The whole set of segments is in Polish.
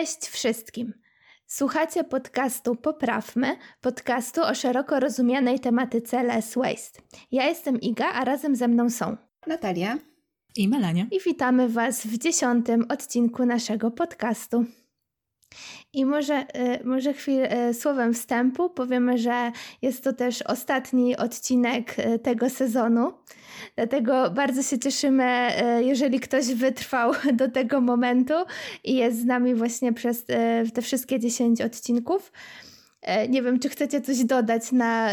Cześć wszystkim. Słuchacie podcastu Poprawmy, podcastu o szeroko rozumianej tematyce less waste. Ja jestem Iga, a razem ze mną są Natalia i Melania. I witamy Was w dziesiątym odcinku naszego podcastu. I może, y, może chwilę y, słowem wstępu powiemy, że jest to też ostatni odcinek y, tego sezonu. Dlatego bardzo się cieszymy, jeżeli ktoś wytrwał do tego momentu i jest z nami właśnie przez te wszystkie 10 odcinków. Nie wiem, czy chcecie coś dodać na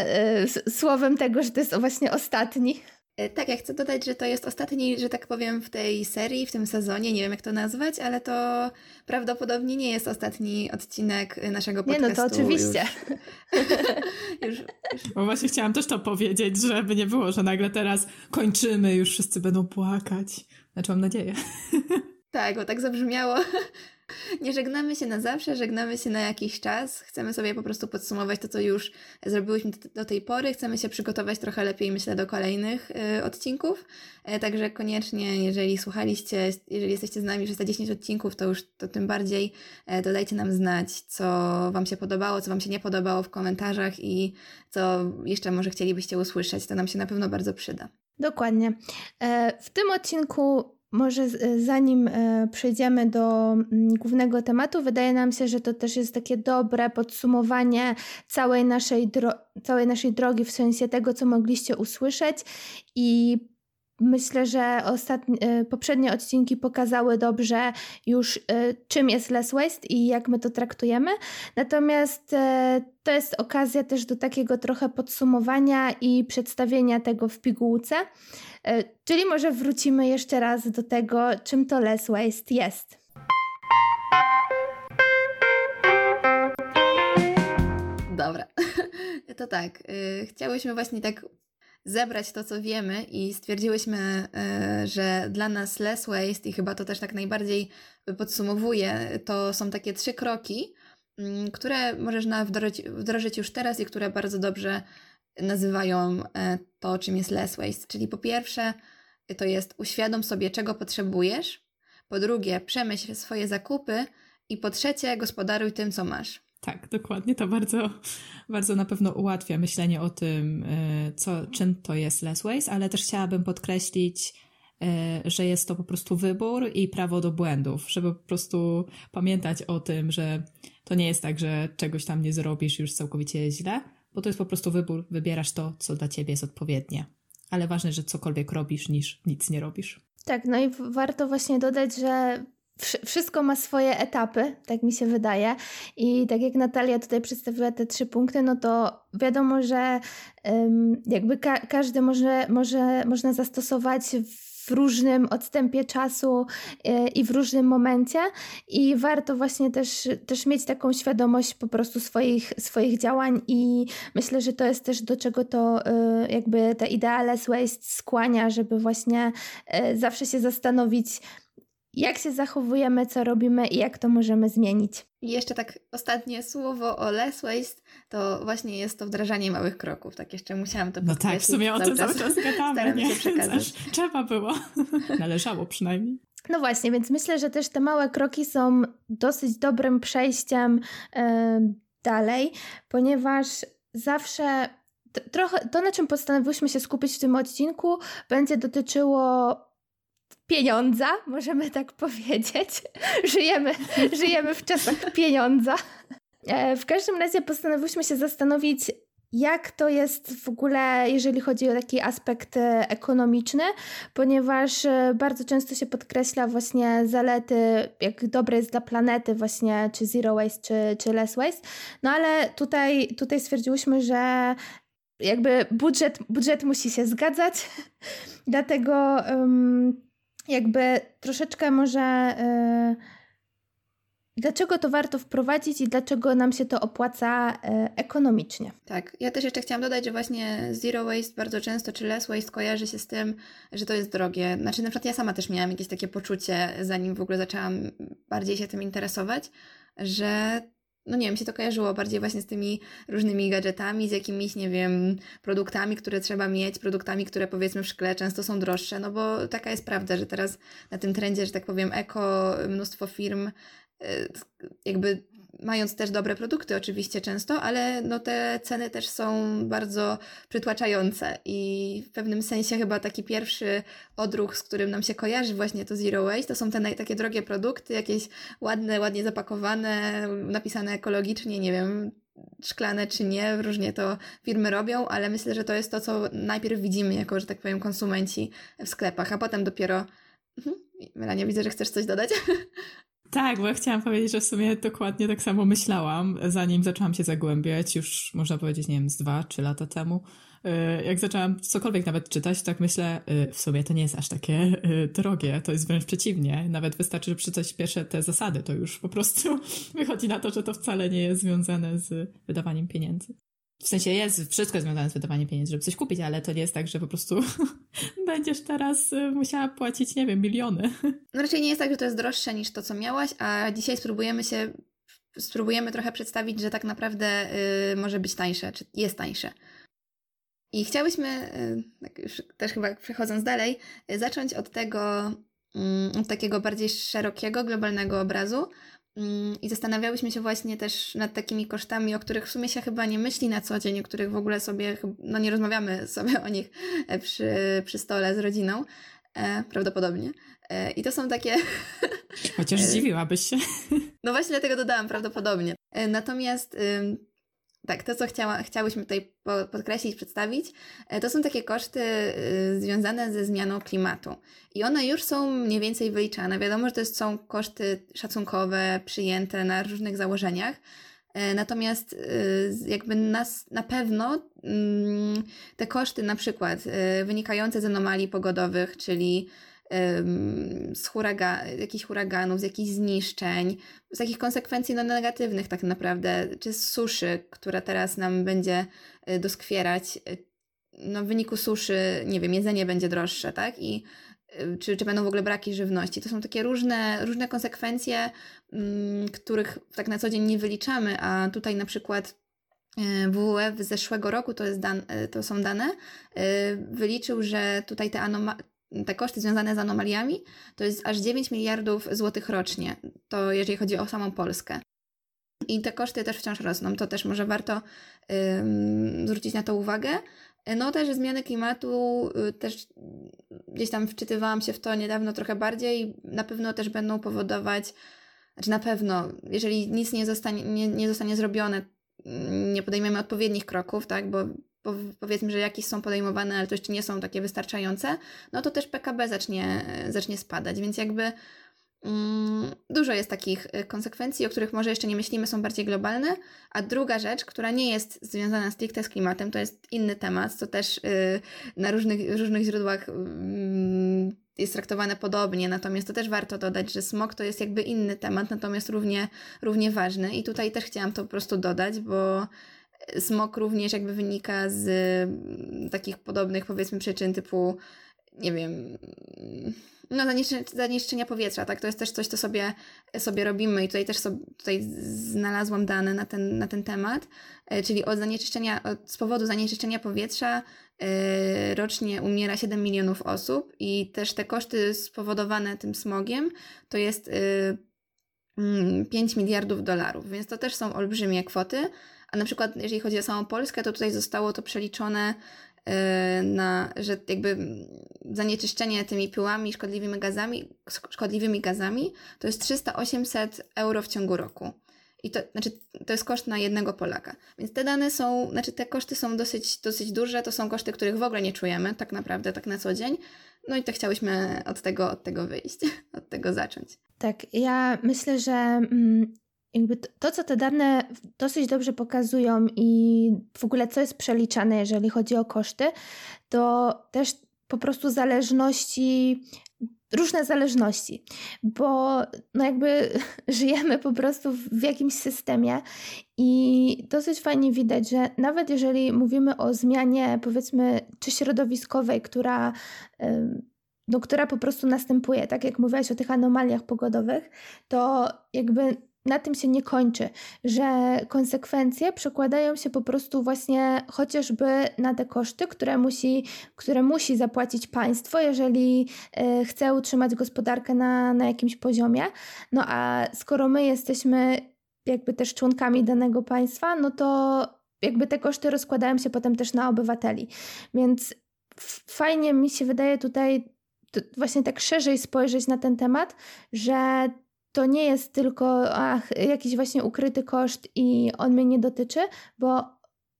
słowem tego, że to jest właśnie ostatni. E, tak, ja chcę dodać, że to jest ostatni, że tak powiem, w tej serii, w tym sezonie, nie wiem jak to nazwać, ale to prawdopodobnie nie jest ostatni odcinek naszego podcastu. Nie, no to oczywiście. Już, już, już. Bo właśnie chciałam też to powiedzieć, żeby nie było, że nagle teraz kończymy, już wszyscy będą płakać. Znaczy mam nadzieję. Tak, bo tak zabrzmiało. Nie żegnamy się na zawsze, żegnamy się na jakiś czas. Chcemy sobie po prostu podsumować to, co już zrobiłyśmy do tej pory. Chcemy się przygotować trochę lepiej, myślę, do kolejnych y, odcinków. E, także koniecznie, jeżeli słuchaliście, jeżeli jesteście z nami przez te 10 odcinków, to już to tym bardziej e, dodajcie nam znać, co Wam się podobało, co Wam się nie podobało w komentarzach i co jeszcze może chcielibyście usłyszeć. To nam się na pewno bardzo przyda. Dokładnie. E, w tym odcinku może e, zanim e, przejdziemy do mm, głównego tematu, wydaje nam się, że to też jest takie dobre podsumowanie całej naszej, dro- całej naszej drogi, w sensie tego, co mogliście usłyszeć i Myślę, że ostatnie, e, poprzednie odcinki pokazały dobrze już, czym jest less waste i jak my to traktujemy. Natomiast to jest okazja też do takiego trochę podsumowania i przedstawienia tego w pigułce. E, czyli może wrócimy jeszcze raz do tego, czym to less waste jest. Dobra, to tak. Y, chciałyśmy właśnie tak zebrać to, co wiemy i stwierdziłyśmy, y, że dla nas less waste i chyba to też tak najbardziej podsumowuje, to są takie trzy kroki, mm, które możesz wdrożyć, wdrożyć już teraz i które bardzo dobrze nazywają e, to, czym jest less waste. Czyli po pierwsze, to jest uświadom sobie, czego potrzebujesz. Po drugie, przemyśl swoje zakupy. I po trzecie, gospodaruj tym, co masz. Tak, dokładnie. To bardzo, bardzo na pewno ułatwia myślenie o tym, e, co, czym to jest less waste, ale też chciałabym podkreślić, e, że jest to po prostu wybór i prawo do błędów, żeby po prostu pamiętać o tym, że to nie jest tak, że czegoś tam nie zrobisz już całkowicie źle, bo to jest po prostu wybór, wybierasz to, co dla ciebie jest odpowiednie. Ale ważne, że cokolwiek robisz, niż nic nie robisz. Tak, no i warto właśnie dodać, że wszystko ma swoje etapy, tak mi się wydaje. I tak jak Natalia tutaj przedstawiła te trzy punkty, no to wiadomo, że um, jakby ka każdy może, może, można zastosować w różnym odstępie czasu e, i w różnym momencie i warto właśnie też, też mieć taką świadomość po prostu swoich, swoich działań i myślę, że to jest też do czego to e, jakby ta idea less waste skłania, żeby właśnie e, zawsze się zastanowić, jak się zachowujemy, co robimy i jak to możemy zmienić. I jeszcze tak ostatnie słowo o less waste, to właśnie jest to wdrażanie małych kroków. Tak jeszcze musiałam to No tak, w sumie o tym cały czas gadamy, nie? Przekazać. Trzeba było. Należało przynajmniej. No właśnie, więc myślę, że też te małe kroki są dosyć dobrym przejściem yy, dalej, ponieważ zawsze trochę to, na czym postanowiłyśmy się skupić w tym odcinku, będzie dotyczyło pieniądza, możemy tak powiedzieć. Żyjemy, żyjemy w czasach pieniądza. E, w każdym razie postanowiłyśmy się zastanowić, jak to jest w ogóle, jeżeli chodzi o taki aspekt e, ekonomiczny, ponieważ e, bardzo często się podkreśla właśnie zalety, jak dobre jest dla planety właśnie, czy zero waste, czy, czy less waste. No ale tutaj, tutaj stwierdziłyśmy, że jakby budżet, budżet musi się zgadzać, dlatego um, jakby troszeczkę może. Yy, dlaczego to warto wprowadzić i dlaczego nam się to opłaca yy, ekonomicznie? Tak, ja też jeszcze chciałam dodać, że właśnie zero waste bardzo często, czy less waste kojarzy się z tym, że to jest drogie. Znaczy, na przykład ja sama też miałam jakieś takie poczucie, zanim w ogóle zaczęłam bardziej się tym interesować, że no nie wiem, się to kojarzyło bardziej właśnie z tymi różnymi gadżetami, z jakimiś, nie wiem, produktami, które trzeba mieć, produktami, które powiedzmy w szkle często są droższe, no bo taka jest prawda, że teraz na tym trendzie, że tak powiem, eko, mnóstwo firm jakby mając też dobre produkty oczywiście często, ale no te ceny też są bardzo przytłaczające i w pewnym sensie chyba taki pierwszy odruch, z którym nam się kojarzy właśnie to Zero Waste, to są te takie drogie produkty, jakieś ładne, ładnie zapakowane, napisane ekologicznie, nie wiem, szklane czy nie, różnie to firmy robią, ale myślę, że to jest to, co najpierw widzimy jako, że tak powiem, konsumenci w sklepach, a potem dopiero mhm. Melania, widzę, że chcesz coś dodać. Tak, bo ja chciałam powiedzieć, że w sumie dokładnie tak samo myślałam, zanim zaczęłam się zagłębiać, już można powiedzieć, nie wiem, z dwa, trzy lata temu. Y, jak zaczęłam cokolwiek nawet czytać, tak myślę, y, w sumie to nie jest aż takie y, drogie, to jest wręcz przeciwnie. Nawet wystarczy, że przeczytać pierwsze te zasady, to już po prostu wychodzi na to, że to wcale nie jest związane z wydawaniem pieniędzy. W sensie jest wszystko związane z wydawaniem pieniędzy, żeby coś kupić, ale to nie jest tak, że po prostu będziesz teraz y, musiała płacić, nie wiem, miliony. No raczej nie jest tak, że to jest droższe niż to, co miałaś, a dzisiaj spróbujemy się, spróbujemy trochę przedstawić, że tak naprawdę y, może być tańsze, czy jest tańsze. I chciałyśmy, y, tak już też chyba przechodząc dalej, y, zacząć od tego, y, od takiego bardziej szerokiego, globalnego obrazu, Mm, I zastanawiałyśmy się właśnie też nad takimi kosztami, o których w sumie się chyba nie myśli na co dzień, o których w ogóle sobie, no nie rozmawiamy sobie o nich e, przy, przy stole z rodziną, e, prawdopodobnie. E, I to są takie... Chociaż zdziwiłabyś się. No właśnie dlatego dodałam prawdopodobnie. E, natomiast tak, to co chciała, chciałyśmy tutaj podkreślić, przedstawić, e, to są takie koszty e, związane ze zmianą klimatu. I one już są mniej więcej wyliczane. Wiadomo, że to są koszty szacunkowe, przyjęte na różnych założeniach. E, natomiast jakby nas na pewno mm, te koszty na przykład wynikające z anomalii pogodowych, czyli z huraga, jakichś huraganów, z jakichś zniszczeń, z takich konsekwencji no, negatywnych tak naprawdę, czy z suszy, która teraz nam będzie e, doskwierać. E, no, w wyniku suszy, nie wiem, jedzenie będzie droższe, tak? I e, czy, czy będą w ogóle braki żywności. To są takie różne, różne konsekwencje, m, których tak na co dzień nie wyliczamy, a tutaj na przykład WWF z zeszłego roku, to, jest dan, to są dane, wyliczył, że tutaj te anomalie te koszty związane z anomaliami to jest aż 9 miliardów złotych rocznie. To jeżeli chodzi o samą Polskę. I te koszty też wciąż rosną. To też może warto ym, zwrócić na to uwagę. No też zmiany klimatu, y, też gdzieś tam wczytywałam się w to niedawno trochę bardziej. Na pewno też będą powodować, znaczy na pewno, jeżeli nic nie zostanie, nie, nie zostanie zrobione, nie podejmiemy odpowiednich kroków, tak, bo powiedzmy, że jakieś są podejmowane, ale to jeszcze nie są takie wystarczające, no to też PKB zacznie, zacznie spadać, więc jakby mm, dużo jest takich y, konsekwencji, o których może jeszcze nie myślimy, są bardziej globalne, a druga rzecz, która nie jest związana stricte z klimatem, to jest inny temat, co też y, na różnych, różnych źródłach y, jest traktowane podobnie, natomiast to też warto dodać, że smog to jest jakby inny temat, natomiast równie, równie ważny. I tutaj też chciałam to po prostu dodać, bo Smog również jakby wynika z mm, takich podobnych powiedzmy przyczyn typu nie wiem, no zanieczyszczenia powietrza, tak? To jest też coś, co sobie, sobie robimy i tutaj też sobie, tutaj znalazłam dane na ten, na ten temat, e, czyli od zanieczyszczenia, od, z powodu zanieczyszczenia powietrza yy, rocznie umiera 7 milionów osób i też te koszty spowodowane tym smogiem to jest yy, 5 miliardów dolarów, więc to też są olbrzymie kwoty, a na przykład, jeżeli chodzi o samą Polskę, to tutaj zostało to przeliczone e, na, że jakby zanieczyszczenie tymi pyłami, szkodliwymi gazami, szkodliwymi gazami to jest 300-800 euro w ciągu roku. I to, znaczy, to jest koszt na jednego Polaka. Więc te dane są, znaczy te koszty są dosyć, dosyć duże, to są koszty, których w ogóle nie czujemy tak naprawdę, tak na co dzień. No i to chciałyśmy od tego, od tego wyjść, od tego zacząć. Tak, ja myślę, że mm, jakby to, to, co te dane dosyć dobrze pokazują i w ogóle co jest przeliczane, jeżeli chodzi o koszty, to też po prostu zależności, różne zależności, bo no jakby żyjemy po prostu w jakimś systemie i dosyć fajnie widać, że nawet jeżeli mówimy o zmianie powiedzmy czy środowiskowej, która no, która po prostu następuje, tak jak mówiłaś o tych anomaliach pogodowych, to jakby na tym się nie kończy, że konsekwencje przekładają się po prostu właśnie chociażby na te koszty, które musi, które musi zapłacić państwo, jeżeli y, chce utrzymać gospodarkę na, na jakimś poziomie. No a skoro my jesteśmy jakby też członkami danego państwa, no to jakby te koszty rozkładają się potem też na obywateli. Więc fajnie mi się wydaje tutaj właśnie tak szerzej spojrzeć na ten temat, że to nie jest tylko ach, jakiś właśnie ukryty koszt i on mnie nie dotyczy, bo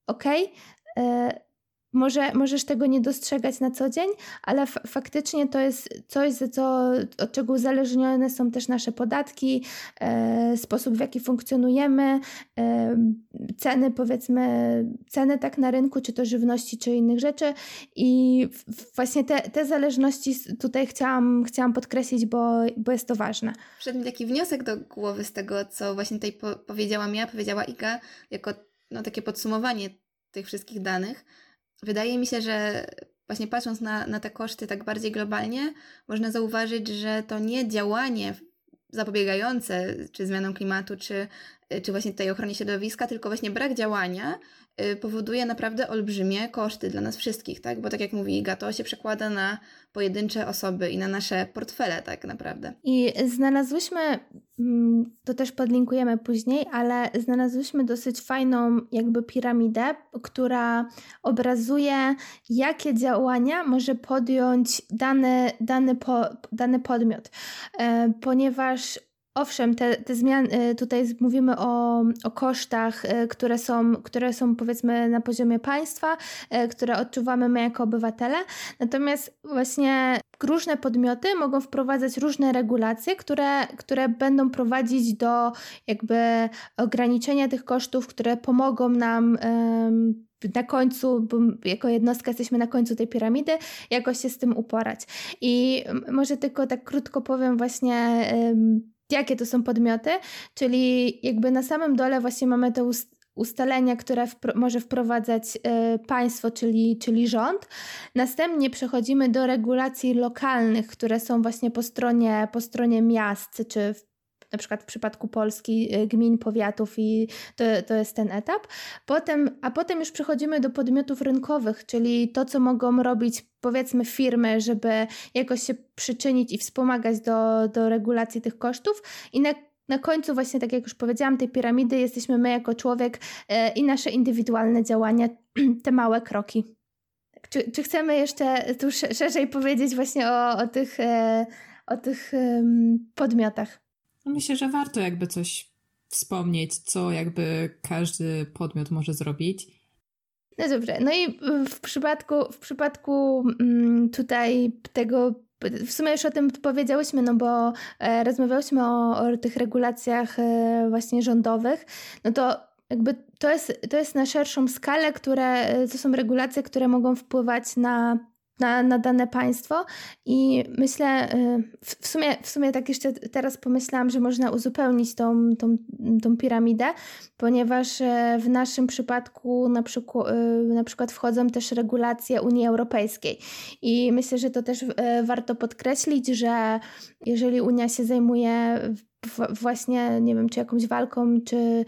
okej, okay, e, może, możesz tego nie dostrzegać na co dzień, ale faktycznie to jest coś, co, od czego uzależnione są też nasze podatki, e, sposób w jaki funkcjonujemy, e, ceny powiedzmy, ceny tak na rynku, czy to żywności, czy innych rzeczy i właśnie te, te zależności tutaj chciałam, chciałam podkreślić, bo, bo jest to ważne. Przyszedł mi taki wniosek do głowy z tego, co właśnie tutaj po powiedziałam ja, powiedziała Iga, jako no, takie podsumowanie tych wszystkich danych, Wydaje mi się, że właśnie patrząc na, na te koszty tak bardziej globalnie, można zauważyć, że to nie działanie zapobiegające czy zmianom klimatu, czy, czy właśnie tej ochronie środowiska, tylko właśnie brak działania Y, powoduje naprawdę olbrzymie koszty dla nas wszystkich, tak? Bo tak jak mówi Iga, to się przekłada na pojedyncze osoby i na nasze portfele tak naprawdę. I znalazłyśmy, mm, to też podlinkujemy później, ale znalazłyśmy dosyć fajną jakby piramidę, która obrazuje, jakie działania może podjąć dany, dany, po, dany podmiot. E, ponieważ Owszem, te, te zmiany, tutaj mówimy o, o kosztach, y, które są, które są powiedzmy na poziomie państwa, y, które odczuwamy my jako obywatele, natomiast właśnie różne podmioty mogą wprowadzać różne regulacje, które, które będą prowadzić do jakby ograniczenia tych kosztów, które pomogą nam na końcu, bo jako jednostka jesteśmy na końcu tej piramidy, jakoś się z tym uporać. I może tylko tak krótko powiem właśnie jakie to są podmioty, czyli jakby na samym dole właśnie mamy te ustalenia, które może wprowadzać y, państwo, czyli, czyli rząd. Następnie przechodzimy do regulacji lokalnych, które są właśnie po stronie, po stronie miast, czy w na przykład w przypadku Polski y, gmin, powiatów i to, to jest ten etap. Potem, a potem już przechodzimy do podmiotów rynkowych, czyli to, co mogą robić powiedzmy firmy, żeby jakoś się przyczynić i wspomagać do, do regulacji tych kosztów i na na końcu właśnie, tak jak już powiedziałam, tej piramidy jesteśmy my jako człowiek e, i nasze indywidualne działania, te małe kroki. Czy, czy chcemy jeszcze tu szerzej powiedzieć właśnie o, o tych, e, o tych podmiotach? No myślę, że warto jakby coś wspomnieć, co jakby każdy podmiot może zrobić. No dobrze, no i w przypadku, w przypadku mm, tutaj tego w sumie już o tym powiedziałyśmy, no bo e, rozmawiałyśmy o, o tych regulacjach e, właśnie rządowych, no to jakby to jest, to jest na szerszą skalę, które e, to są regulacje, które mogą wpływać na na, na dane państwo. I myślę, y, w sumie, w sumie tak jeszcze teraz pomyślałam, że można uzupełnić tą, tą, tą piramidę, ponieważ y, w naszym przypadku na przykład, y, na przykład wchodzą też regulacje Unii Europejskiej. I myślę, że to też warto podkreślić, że jeżeli Unia się zajmuje właśnie, nie wiem, czy jakąś walką, czy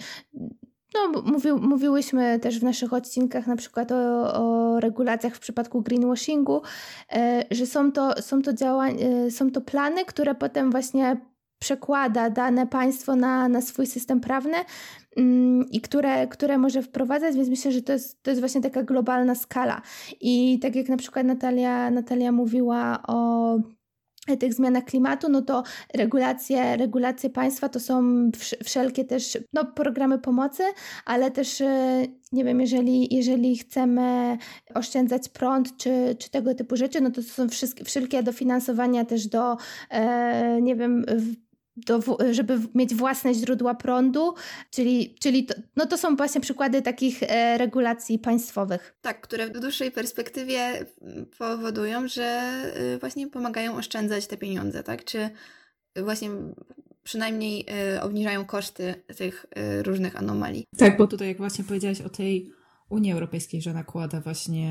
no, mówił, mówiłyśmy też w naszych odcinkach na przykład o, o regulacjach w przypadku greenwashingu, e, że są to, są, to działania, e, są to plany, które potem właśnie przekłada dane państwo na, na swój system prawny mm, i które, które może wprowadzać, więc myślę, że to jest, to jest właśnie taka globalna skala. I tak jak na przykład Natalia, Natalia mówiła o tych zmianach klimatu, no to regulacje, regulacje państwa to są wszelkie też no, programy pomocy, ale też e, nie wiem, jeżeli, jeżeli chcemy oszczędzać prąd czy, czy tego typu rzeczy, no to, to są wszystkie, wszelkie dofinansowania też do, e, nie wiem, do, żeby mieć własne źródła prądu, czyli, czyli to, no to są właśnie przykłady takich e, regulacji państwowych. Tak, które w dłuższej perspektywie powodują, że y, właśnie pomagają oszczędzać te pieniądze, tak? Czy właśnie przynajmniej y, obniżają koszty tych y, różnych anomalii. Tak, bo tutaj jak właśnie powiedziałaś o tej Unii Europejskiej, że nakłada właśnie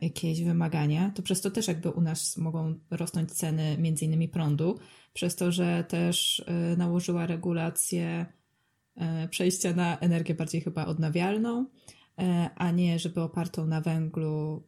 jakieś wymagania, to przez to też jakby u nas mogą rosnąć ceny między innymi prądu, przez to, że też y, nałożyła regulacje e, przejścia na energię bardziej chyba odnawialną, e, a nie żeby opartą na węglu,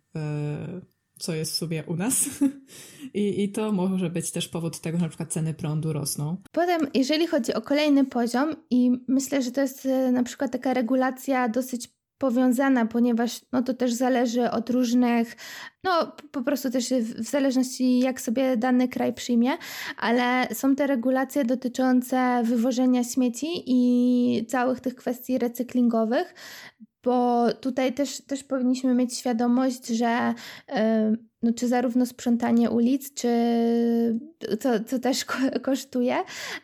co jest w sumie u nas. I, I to może być też powód tego, że na przykład ceny prądu rosną. Potem, jeżeli chodzi o kolejny poziom, i myślę, że to jest na przykład taka regulacja dosyć powiązana, ponieważ no to też zależy od różnych, no po prostu też w zależności jak sobie dany kraj przyjmie, ale są te regulacje dotyczące wywożenia śmieci i całych tych kwestii recyklingowych, bo tutaj też, też powinniśmy mieć świadomość, że no, czy zarówno sprzątanie ulic, czy to, to też kosztuje,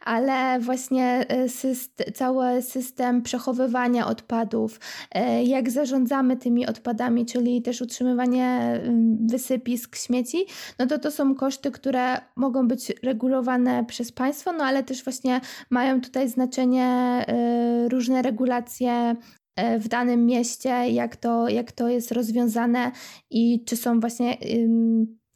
ale właśnie e, syst cały system przechowywania odpadów, e, jak zarządzamy tymi odpadami, czyli też utrzymywanie wysypisk śmieci, no to to są koszty, które mogą być regulowane przez państwo, no ale też właśnie mają tutaj znaczenie e, różne regulacje w danym mieście, jak to, jak to jest rozwiązane i czy są właśnie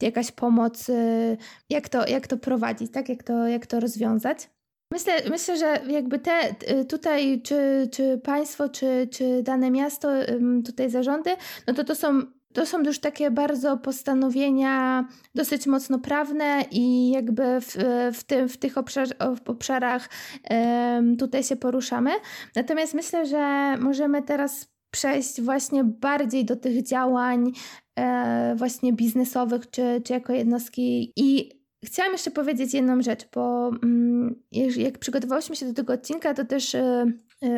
jakaś pomoc, y, jak to, jak to prowadzić, tak? jak, to, jak to rozwiązać. Myślę, myślę, że jakby te y, tutaj, czy, czy państwo, czy, czy dane miasto, tutaj zarządy, no to to są to są już takie bardzo postanowienia dosyć mocno prawne i jakby w, w, tym, w tych obszar, w obszarach tutaj się poruszamy. Natomiast myślę, że możemy teraz przejść właśnie bardziej do tych działań e, właśnie biznesowych czy, czy jako jednostki i Chciałam jeszcze powiedzieć jedną rzecz, bo mm, jak przygotowałyśmy się do tego odcinka, to też E,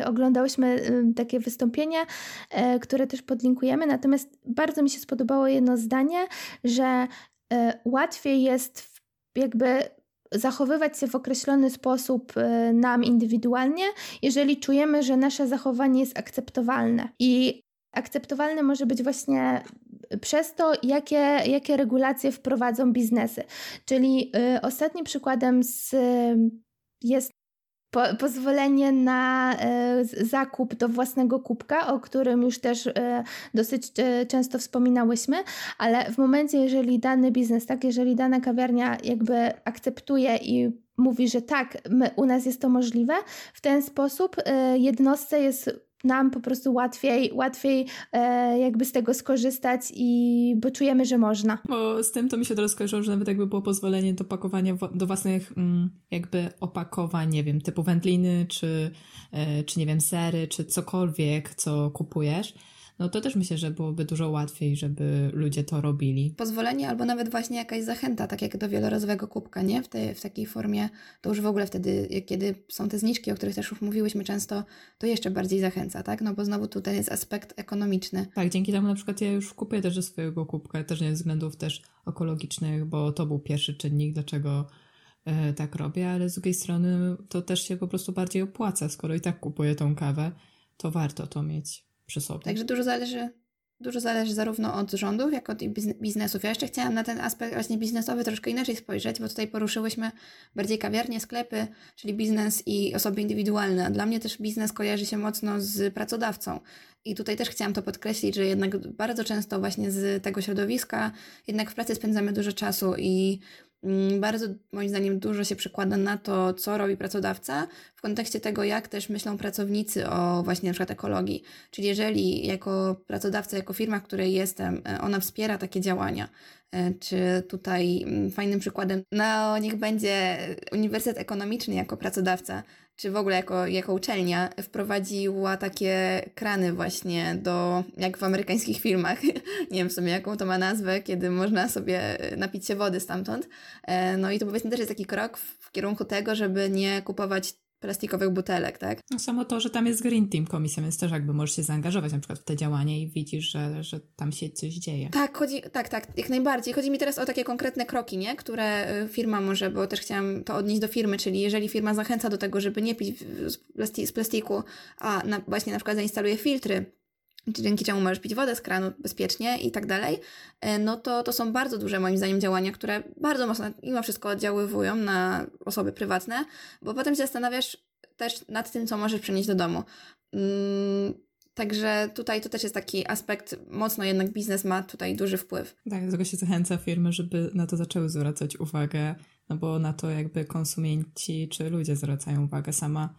oglądałyśmy e, takie wystąpienie, e, które też podlinkujemy. Natomiast bardzo mi się spodobało jedno zdanie, że łatwiej jest jakby zachowywać się w określony sposób nam indywidualnie, jeżeli czujemy, że nasze zachowanie jest akceptowalne. I akceptowalne może być właśnie przez to, jakie, jakie regulacje wprowadzą biznesy. Czyli y, ostatnim przykładem z, jest po, pozwolenie na e, zakup do własnego kubka, o którym już też e, dosyć e, często wspominałyśmy, ale w momencie, jeżeli dany biznes, tak, jeżeli dana kawiarnia jakby akceptuje i mówi, że tak, my, u nas jest to możliwe, w ten sposób jednostce jest nam po prostu łatwiej, łatwiej e, jakby z tego skorzystać i bo czujemy, że można. Bo z tym to mi się teraz skojarzyło, że nawet jakby było pozwolenie do pakowania do własnych mm, jakby opakowań, nie wiem, typu wędliny, czy, e, czy nie wiem, sery, czy cokolwiek, co kupujesz, no to też myślę, że byłoby dużo łatwiej, żeby ludzie to robili. Pozwolenie albo nawet właśnie jakaś zachęta, tak jak do wielorazowego kubka, nie? W, tej, w takiej formie, to już w ogóle wtedy, kiedy są te zniżki, o których też już mówiłyśmy często, to jeszcze bardziej zachęca, tak? No bo znowu tutaj jest aspekt ekonomiczny. Tak, dzięki temu na przykład ja już kupuję też ze swojego kubka, też nie ze względów też ekologicznych, bo to był pierwszy czynnik, dlaczego e, tak robię, ale z drugiej strony to też się po prostu bardziej opłaca, skoro i tak kupuję tą kawę, to warto to mieć przy sobie. Także dużo zależy, dużo zależy zarówno od rządów, jak od biznesów. Ja jeszcze chciałam na ten aspekt właśnie biznesowy troszkę inaczej spojrzeć, bo tutaj poruszyłyśmy bardziej kawiarnie, sklepy, czyli biznes i osoby indywidualne. Dla mnie też biznes kojarzy się mocno z pracodawcą. I tutaj też chciałam to podkreślić, że jednak bardzo często właśnie z tego środowiska jednak w pracy spędzamy dużo czasu i bardzo moim zdaniem dużo się przekłada na to, co robi pracodawca w kontekście tego, jak też myślą pracownicy o właśnie na przykład ekologii. Czyli jeżeli jako pracodawca, jako firma, w której jestem, e, ona wspiera takie działania, e, czy tutaj mm, fajnym przykładem, no niech będzie Uniwersytet Ekonomiczny jako pracodawca, czy w ogóle jako, jako uczelnia wprowadziła takie krany właśnie do, jak w amerykańskich filmach, nie wiem w sumie jaką to ma nazwę, kiedy można sobie napić się wody stamtąd. E, no i to powiedzmy też jest taki krok w kierunku tego, żeby nie kupować plastikowych butelek, tak? No samo to, że tam jest Green Team komisja, więc też jakby możesz się zaangażować na przykład w te działania i widzisz, że, że tam się coś dzieje. Tak, chodzi, tak, tak, jak najbardziej. Chodzi mi teraz o takie konkretne kroki, nie? Które y, firma może, bo też chciałam to odnieść do firmy, czyli jeżeli firma zachęca do tego, żeby nie pić z plastiku, a na, właśnie na przykład zainstaluje filtry, dzięki czemu możesz pić wodę z kranu bezpiecznie i tak dalej, y, no to to są bardzo duże moim zdaniem działania, które bardzo mocno mimo wszystko oddziaływują na osoby prywatne, bo potem się zastanawiasz też nad tym, co możesz przynieść do domu. Mm, także tutaj to też jest taki aspekt, mocno jednak biznes ma tutaj duży wpływ. Tak, dlatego się zachęca firmy, żeby na to zaczęły zwracać uwagę, no bo na to jakby konsumenci czy ludzie zwracają uwagę. Sama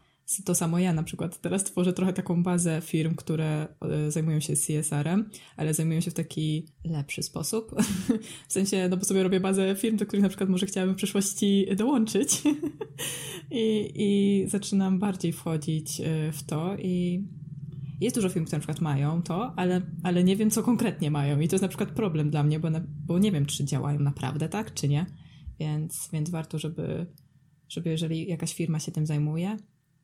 to samo ja na przykład teraz tworzę trochę taką bazę firm, które e, zajmują się CSR-em, ale zajmują się w taki lepszy sposób. W sensie, no bo sobie robię bazę firm, do których na przykład może chciałabym w przyszłości dołączyć. I, I zaczynam bardziej wchodzić e, w to i jest dużo firm, które na przykład mają to, ale, ale nie wiem, co konkretnie mają. I to jest na przykład problem dla mnie, bo, na, bo nie wiem, czy działają naprawdę tak, czy nie. Więc, więc warto, żeby, żeby jeżeli jakaś firma się tym zajmuje,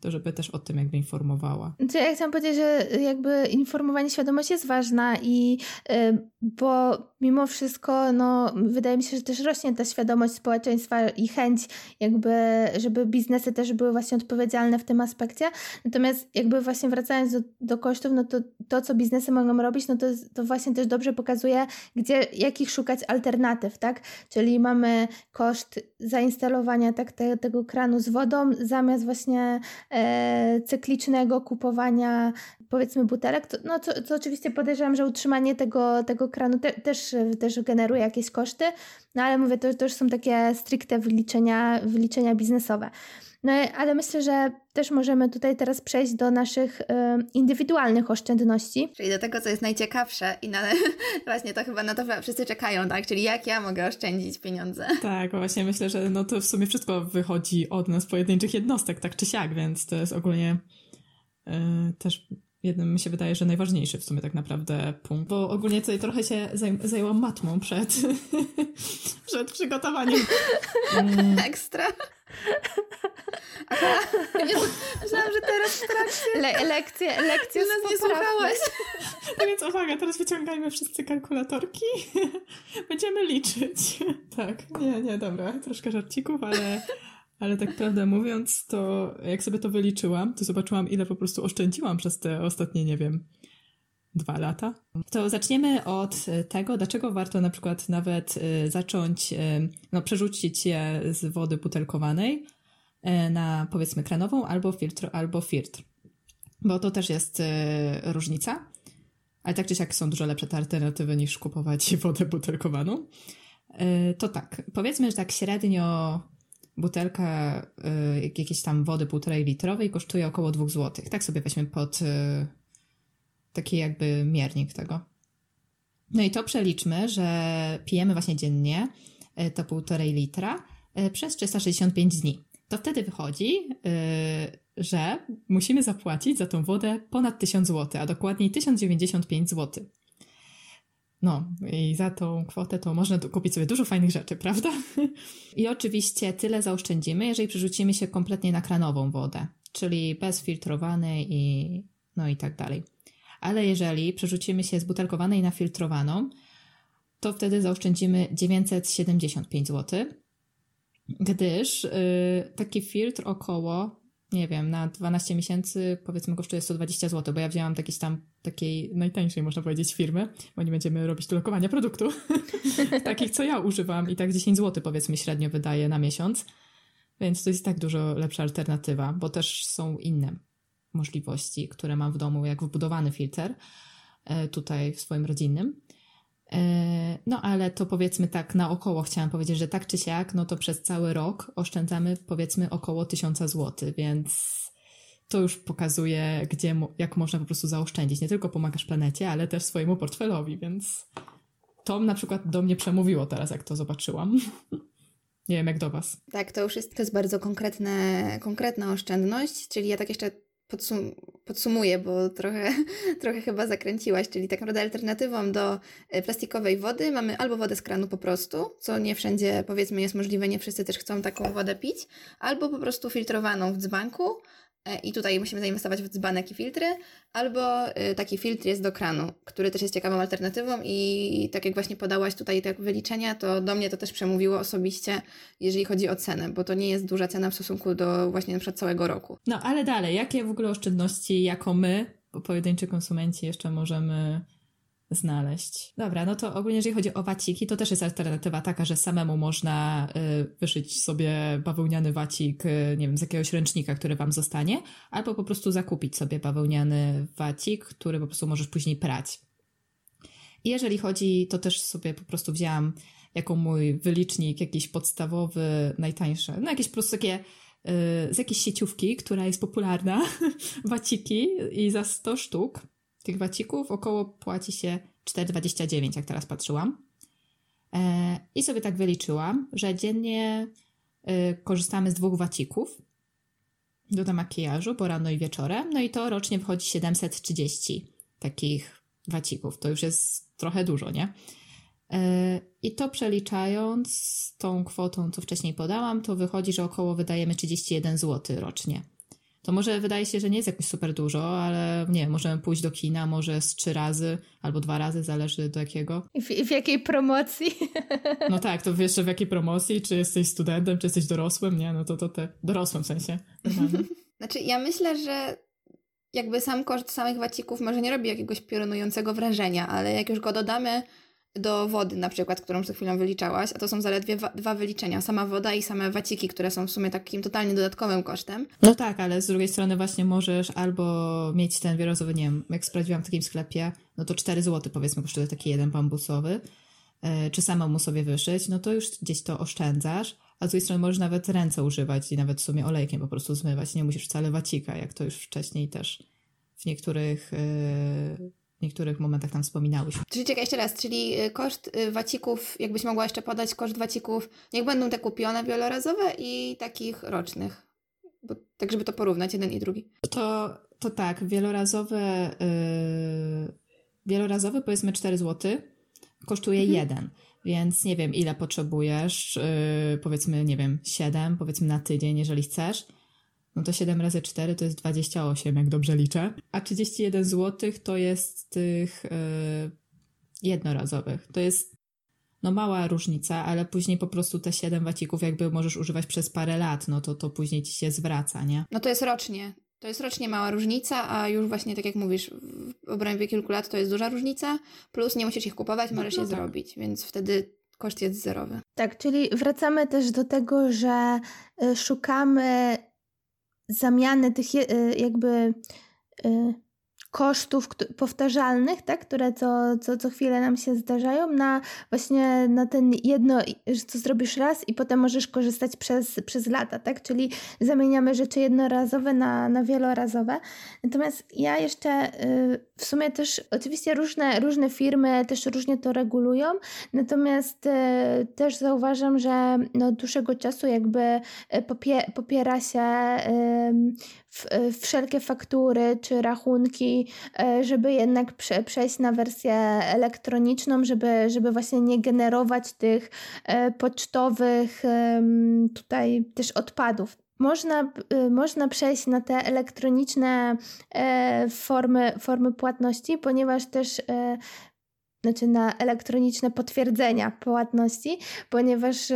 to żeby też o tym jakby informowała. To ja chciałam powiedzieć, że jakby informowanie, świadomość jest ważna i y, bo mimo wszystko, no wydaje mi się, że też rośnie ta świadomość społeczeństwa i chęć jakby, żeby biznesy też były właśnie odpowiedzialne w tym aspekcie. Natomiast jakby właśnie wracając do, do kosztów, no to to, co biznesy mogą robić, no to, to właśnie też dobrze pokazuje, gdzie, jakich szukać alternatyw, tak? Czyli mamy koszt zainstalowania tak, te, tego kranu z wodą zamiast właśnie cyklicznego kupowania powiedzmy butelek, to, no co, co oczywiście podejrzewam, że utrzymanie tego, tego kranu te, też, też generuje jakieś koszty, no ale mówię, to, to już są takie stricte wyliczenia, wyliczenia biznesowe. No ale myślę, że też możemy tutaj teraz przejść do naszych y, indywidualnych oszczędności. Czyli do tego, co jest najciekawsze i na, właśnie to chyba na to wszyscy czekają, tak? Czyli jak ja mogę oszczędzić pieniądze. Tak, właśnie myślę, że no to w sumie wszystko wychodzi od nas pojedynczych jednostek, tak czy siak, więc to jest ogólnie y, też jednym mi się wydaje, że najważniejszy w sumie tak naprawdę punkt, bo ogólnie tutaj trochę się zaj- zajęłam matmą przed, przed przygotowaniem. Mm. Ekstra. Aha, myślałam, że teraz w trakcie... Le- lekcje, lekcje nas nie słuchałaś. No więc uwaga, teraz wyciągajmy wszyscy kalkulatorki. Będziemy liczyć. Tak, nie, nie, dobra, troszkę żarcików, ale ale tak prawdę mówiąc, to jak sobie to wyliczyłam, to zobaczyłam, ile po prostu oszczędziłam przez te ostatnie, nie wiem, dwa lata. To zaczniemy od tego, dlaczego warto na przykład nawet y, zacząć, y, no, przerzucić je z wody butelkowanej y, na powiedzmy kranową albo filtr, albo filtr. Bo to też jest różnica. Ale tak czy siak są dużo lepsze te alternatywy niż kupować wodę butelkowaną. To tak, powiedzmy, że tak średnio butelka y, jakiejś tam wody półtorej litrowej kosztuje około 2 zł. Tak sobie weźmy pod y, taki jakby miernik tego. No i to przeliczmy, że pijemy właśnie dziennie y, to półtorej litra y, przez 365 dni. To wtedy wychodzi, y, że musimy zapłacić za tą wodę ponad 1000 zł, a dokładniej 1095 zł. No i za tą kwotę to można kupić sobie dużo fajnych rzeczy, prawda? I oczywiście tyle zaoszczędzimy, jeżeli przerzucimy się kompletnie na kranową wodę, czyli bezfiltrowanej i no i tak dalej. Ale jeżeli przerzucimy się z butelkowanej na filtrowaną, to wtedy zaoszczędzimy 975 zł, gdyż yy, taki filtr około nie wiem, na 12 miesięcy powiedzmy kosztuje 120 zł, bo ja wzięłam jakiejś tam takiej najtańszej, można powiedzieć, firmy, bo nie będziemy robić tu lokowania produktu, takich, co ja używam i tak 10 zł powiedzmy średnio wydaje na miesiąc, więc to jest tak dużo lepsza alternatywa, bo też są inne możliwości, które mam w domu, jak wbudowany filtr e, tutaj w swoim rodzinnym. E, no ale to powiedzmy tak naokoło chciałam powiedzieć, że tak czy siak, no to przez cały rok oszczędzamy powiedzmy około 1000 zł, więc to już pokazuje, gdzie, jak można po prostu zaoszczędzić. Nie tylko pomagasz planecie, ale też swojemu portfelowi, więc to na przykład do mnie przemówiło teraz, jak to zobaczyłam. Nie wiem, jak do Was. Tak, to już jest, to jest bardzo konkretne, konkretna oszczędność, czyli ja tak jeszcze podsum podsumuję, bo trochę, trochę chyba zakręciłaś, czyli tak naprawdę alternatywą do e, plastikowej wody mamy albo wodę z kranu po prostu, co nie wszędzie powiedzmy jest możliwe, nie wszyscy też chcą taką wodę pić, albo po prostu filtrowaną w dzbanku, I tutaj musimy zainwestować w dzbanek i filtry, albo y, taki filtr jest do kranu, który też jest ciekawą alternatywą i tak jak właśnie podałaś tutaj te wyliczenia, to do mnie to też przemówiło osobiście, jeżeli chodzi o cenę, bo to nie jest duża cena w stosunku do właśnie na przykład całego roku. No ale dalej, jakie w ogóle oszczędności jako my, pojedynczy konsumenci jeszcze możemy znaleźć. Dobra, no to ogólnie jeżeli chodzi o waciki, to też jest alternatywa taka, że samemu można y, wyszyć sobie bawełniany wacik, y, nie wiem, z jakiegoś ręcznika, który wam zostanie, albo po prostu zakupić sobie bawełniany wacik, który po prostu możesz później prać. I jeżeli chodzi, to też sobie po prostu wzięłam jako mój wylicznik jakiś podstawowy, najtańszy, no jakieś po prostu takie z jakiejś sieciówki, która jest popularna, waciki i za 100 sztuk tych wacików około płaci się 4,29, jak teraz patrzyłam. E, I sobie tak wyliczyłam, że dziennie e, korzystamy z dwóch wacików do makijażu, po rano i wieczorem, no i to rocznie wychodzi 730 takich wacików. To już jest trochę dużo, nie? E, I to przeliczając tą kwotą, co wcześniej podałam, to wychodzi, że około wydajemy 31 zł rocznie. To może wydaje się, że nie jest jakoś super dużo, ale nie, możemy pójść do kina może z trzy razy albo dwa razy, zależy do jakiego. I w, w jakiej promocji? No tak, to wiesz, w jakiej promocji, czy jesteś studentem, czy jesteś dorosłym, nie? No to to te, dorosłym w sensie. Znaczy ja myślę, że jakby sam koszt samych wacików może nie robi jakiegoś piorunującego wrażenia, ale jak już go dodamy do wody na przykład, którą przed chwilą wyliczałaś, a to są zaledwie dwa wyliczenia, sama woda i same waciki, które są w sumie takim totalnie dodatkowym kosztem. No tak, ale z drugiej strony właśnie możesz albo mieć ten wielorazowy, nie wiem, jak sprawdziłam w takim sklepie, no to 4 zł powiedzmy kosztuje taki jeden bambusowy, e, czy samemu sobie wyszyć, no to już gdzieś to oszczędzasz, a z drugiej strony możesz nawet ręce używać i nawet w sumie olejkiem po prostu zmywać, nie musisz wcale wacika, jak to już wcześniej też w niektórych yy, niektórych momentach tam wspominałyśmy. Czyli czekaj jeszcze raz, czyli y, koszt y, wacików, jakbyś mogła jeszcze podać koszt wacików, niech będą te kupione wielorazowe i takich rocznych. Bo, tak, żeby to porównać, jeden i drugi. To, to tak, wielorazowe, yy, wielorazowy powiedzmy 4 zł kosztuje mhm. jeden. Więc nie wiem, ile potrzebujesz, yy, powiedzmy, nie wiem, 7, powiedzmy na tydzień, jeżeli chcesz no to 7 razy 4 to jest 28, jak dobrze liczę. A 31 zł to jest tych yy, jednorazowych. To jest no mała różnica, ale później po prostu te 7 wacików jakby możesz używać przez parę lat, no to to później ci się zwraca, nie? No to jest rocznie. To jest rocznie mała różnica, a już właśnie tak jak mówisz, w obrębie kilku lat to jest duża różnica, plus nie musisz ich kupować, no, możesz no, je tak. zrobić, więc wtedy koszt jest zerowy. Tak, czyli wracamy też do tego, że y, szukamy zamiany tych y, jakby y, kosztów powtarzalnych, tak, które co, co, co chwilę nam się zdarzają, na właśnie na ten jedno, co zrobisz raz i potem możesz korzystać przez, przez lata, tak, czyli zamieniamy rzeczy jednorazowe na, na wielorazowe. Natomiast ja jeszcze y, w sumie też, oczywiście różne, różne firmy też różnie to regulują, natomiast y, też zauważam, że no, od dłuższego czasu jakby popie, popiera się wszelkie faktury czy rachunki, e, żeby jednak prze, przejść na wersję elektroniczną, żeby, żeby właśnie nie generować tych e, pocztowych tutaj też odpadów. Można, y, można przejść na te elektroniczne e, formy, formy płatności, ponieważ też znaczy na elektroniczne potwierdzenia płatności, ponieważ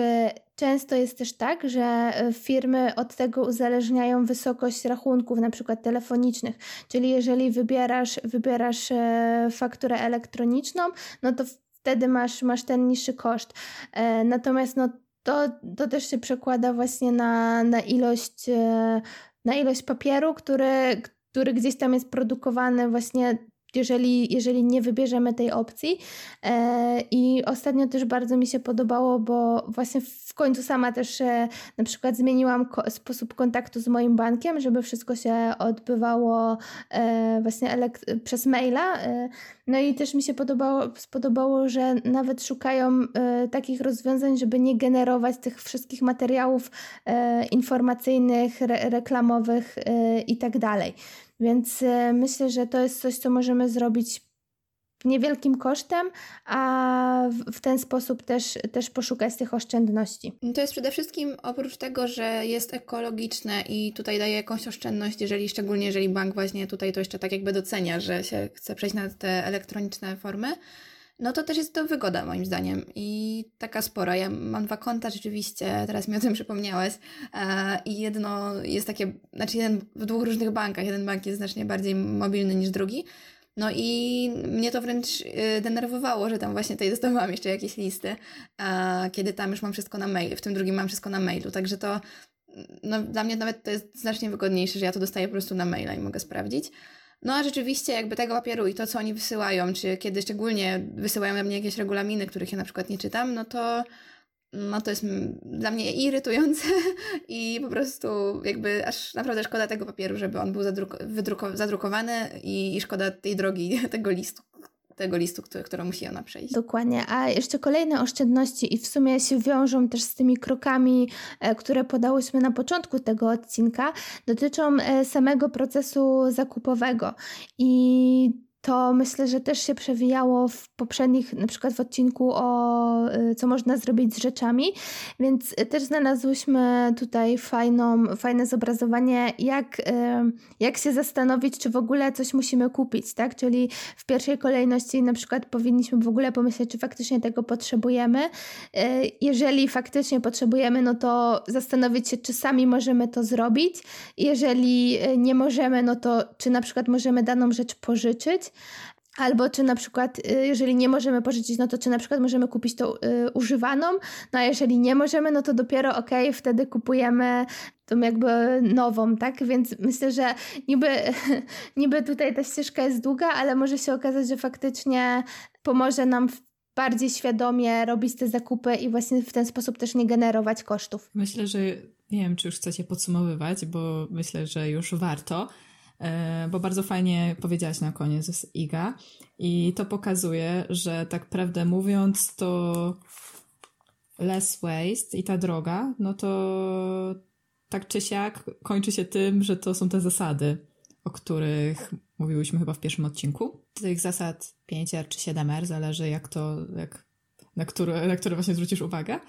Często jest też tak, że e, firmy od tego uzależniają wysokość rachunków, na przykład telefonicznych. Czyli jeżeli wybierasz, wybierasz e, fakturę elektroniczną, no to wtedy masz, masz ten niższy koszt. E, natomiast no, to, to też się przekłada właśnie na, na, ilość, na ilość papieru, który, który gdzieś tam jest produkowany właśnie jeżeli, jeżeli nie wybierzemy tej opcji. E, I ostatnio też bardzo mi się podobało, bo właśnie w końcu sama też na przykład zmieniłam sposób kontaktu z moim bankiem, żeby wszystko się odbywało e, właśnie przez maila. E, no i też mi się podobało, spodobało, że nawet szukają takich rozwiązań, żeby nie generować tych wszystkich materiałów informacyjnych, re reklamowych i tak. Więc e, myślę, że to jest coś, co możemy zrobić niewielkim kosztem, a w ten sposób też, też poszukać tych oszczędności. To jest przede wszystkim oprócz tego, że jest ekologiczne i tutaj daje jakąś oszczędność, jeżeli szczególnie jeżeli bank właśnie tutaj to jeszcze tak jakby docenia, że się chce przejść na te elektroniczne formy, no to też jest to wygoda moim zdaniem. I taka spora. Ja mam dwa konta rzeczywiście, teraz mi o tym przypomniałeś. E, i jedno jest takie, znaczy jeden w dwóch różnych bankach, jeden bank jest znacznie bardziej mobilny niż drugi, no i mnie to wręcz e, denerwowało, że tam właśnie tutaj dostawałam jeszcze jakieś listy, e, kiedy tam już mam wszystko na mailu, w tym drugim mam wszystko na mailu, także to no, dla mnie nawet to jest znacznie wygodniejsze, że ja to dostaję po prostu na maila i mogę sprawdzić. No a rzeczywiście jakby tego papieru i to, co oni wysyłają, czy kiedy szczególnie wysyłają na mnie jakieś regulaminy, których ja na przykład nie czytam, no to no to jest dla mnie irytujące i po prostu jakby aż naprawdę szkoda tego papieru, żeby on był zadruk- zadrukowany i, i szkoda tej drogi, tego listu, tego listu, który, którą musi ona przejść. Dokładnie, a jeszcze kolejne oszczędności i w sumie się wiążą też z tymi krokami, e, które podałyśmy na początku tego odcinka, dotyczą e, samego procesu zakupowego i to myślę, że też się przewijało w poprzednich, na przykład w odcinku o y, co można zrobić z rzeczami, więc też znalazłyśmy tutaj fajną, fajne zobrazowanie, jak, y, jak się zastanowić, czy w ogóle coś musimy kupić, tak? Czyli w pierwszej kolejności na przykład powinniśmy w ogóle pomyśleć, czy faktycznie tego potrzebujemy. Y, jeżeli faktycznie potrzebujemy, no to zastanowić się, czy sami możemy to zrobić. Jeżeli nie możemy, no to czy na przykład możemy daną rzecz pożyczyć. Albo czy na przykład, y, jeżeli nie możemy pożyczyć, no to czy na przykład możemy kupić tą y, używaną, no a jeżeli nie możemy, no to dopiero ok, wtedy kupujemy tą jakby nową, tak? Więc myślę, że niby, niby tutaj ta ścieżka jest długa, ale może się okazać, że faktycznie pomoże nam bardziej świadomie robić te zakupy i właśnie w ten sposób też nie generować kosztów. Myślę, że nie wiem, czy już chcecie podsumowywać, bo myślę, że już warto. E, bo bardzo fajnie powiedziałaś na koniec Iga. I to pokazuje, że tak prawdę mówiąc to less waste i ta droga, no to tak czy siak kończy się tym, że to są te zasady, o których mówiłyśmy chyba w pierwszym odcinku. Tych zasad 5R czy 7R, zależy jak to, jak, na, które, na które właśnie zwrócisz uwagę,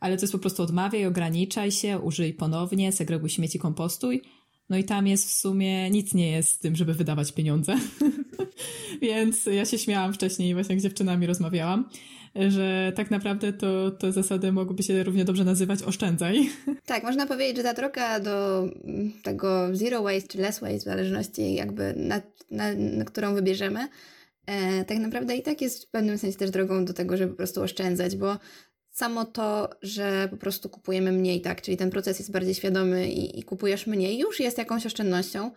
ale to jest po prostu odmawiaj, ograniczaj się, użyj ponownie, segreguj śmieci, kompostuj no i tam jest w sumie nic nie jest z tym, żeby wydawać pieniądze. Więc ja się śmiałam wcześniej, właśnie jak z dziewczynami rozmawiałam, że tak naprawdę to, to zasady mogłyby się równie dobrze nazywać oszczędzaj. Tak, można powiedzieć, że ta droga do tego zero waste czy less waste, w zależności jakby na, na, na którą wybierzemy, e, tak naprawdę i tak jest w pewnym sensie też drogą do tego, żeby po prostu oszczędzać, bo samo to, że po prostu kupujemy mniej, tak, czyli ten proces jest bardziej świadomy i, i kupujesz mniej, już jest jakąś oszczędnością.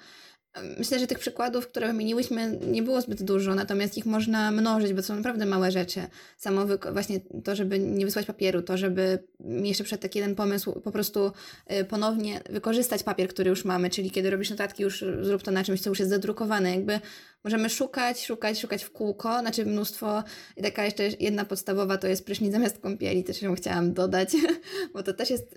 Myślę, że tych przykładów, które wymieniłyśmy, nie było zbyt dużo, natomiast ich można mnożyć, bo to są naprawdę małe rzeczy. Samo właśnie to, żeby nie wysłać papieru, to, żeby jeszcze przed taki jeden pomysł po prostu y, ponownie wykorzystać papier, który już mamy, czyli kiedy robisz notatki, już zrób to na czymś, co już jest zadrukowane. Jakby możemy szukać, szukać, szukać w kółko, znaczy mnóstwo. I taka jeszcze jedna podstawowa to jest prysznic zamiast kąpieli, też ją chciałam dodać, bo to też jest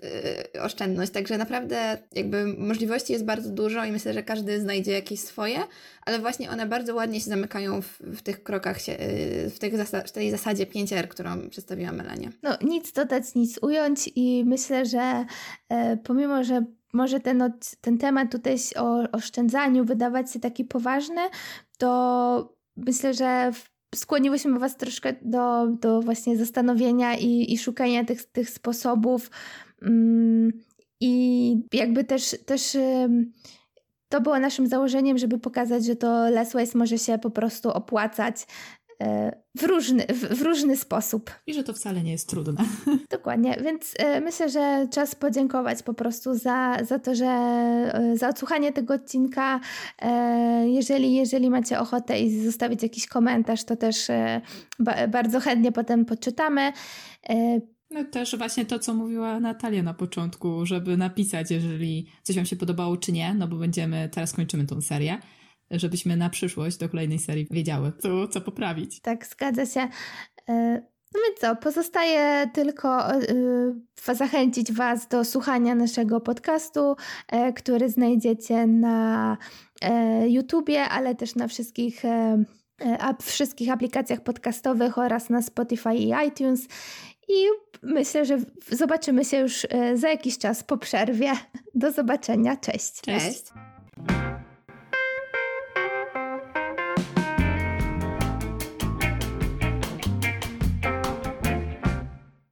yy, oszczędność. Także naprawdę jakby możliwości jest bardzo dużo i myślę, że każdy znajdzie jakieś swoje, ale właśnie one bardzo ładnie się zamykają w, w tych krokach, się, yy, w, tych w tej zasadzie 5R, którą przedstawiła Melanie. No nic dodać, nic ująć i myślę, że e, pomimo, że może ten, ten temat tutaj o oszczędzaniu wydawać się taki poważny, to myślę, że skłoniłyśmy Was troszkę do, do właśnie zastanowienia i, i szukania tych, tych sposobów. Mm, I jakby też, też to było naszym założeniem, żeby pokazać, że to less waste może się po prostu opłacać w różny, w, w, różny sposób. I że to wcale nie jest trudne. Dokładnie, więc e, myślę, że czas podziękować po prostu za, za to, że e, za odsłuchanie tego odcinka. Jeżeli, jeżeli macie ochotę i zostawić jakiś komentarz, to też ba, bardzo chętnie potem poczytamy. No też właśnie to, co mówiła Natalia na początku, żeby napisać, jeżeli coś Wam się podobało, czy nie, no bo będziemy, teraz kończymy tą serię żebyśmy na przyszłość do kolejnej serii wiedziały, co, co poprawić. Tak, zgadza się. E, no więc co, pozostaje tylko y, zachęcić Was do słuchania naszego podcastu, y, który znajdziecie na y, YouTubie, ale też na wszystkich, wszystkich aplikacjach podcastowych oraz na Spotify i iTunes. I myślę, że zobaczymy się już za jakiś czas po przerwie. Do zobaczenia. Cześć. Cześć. Cześć.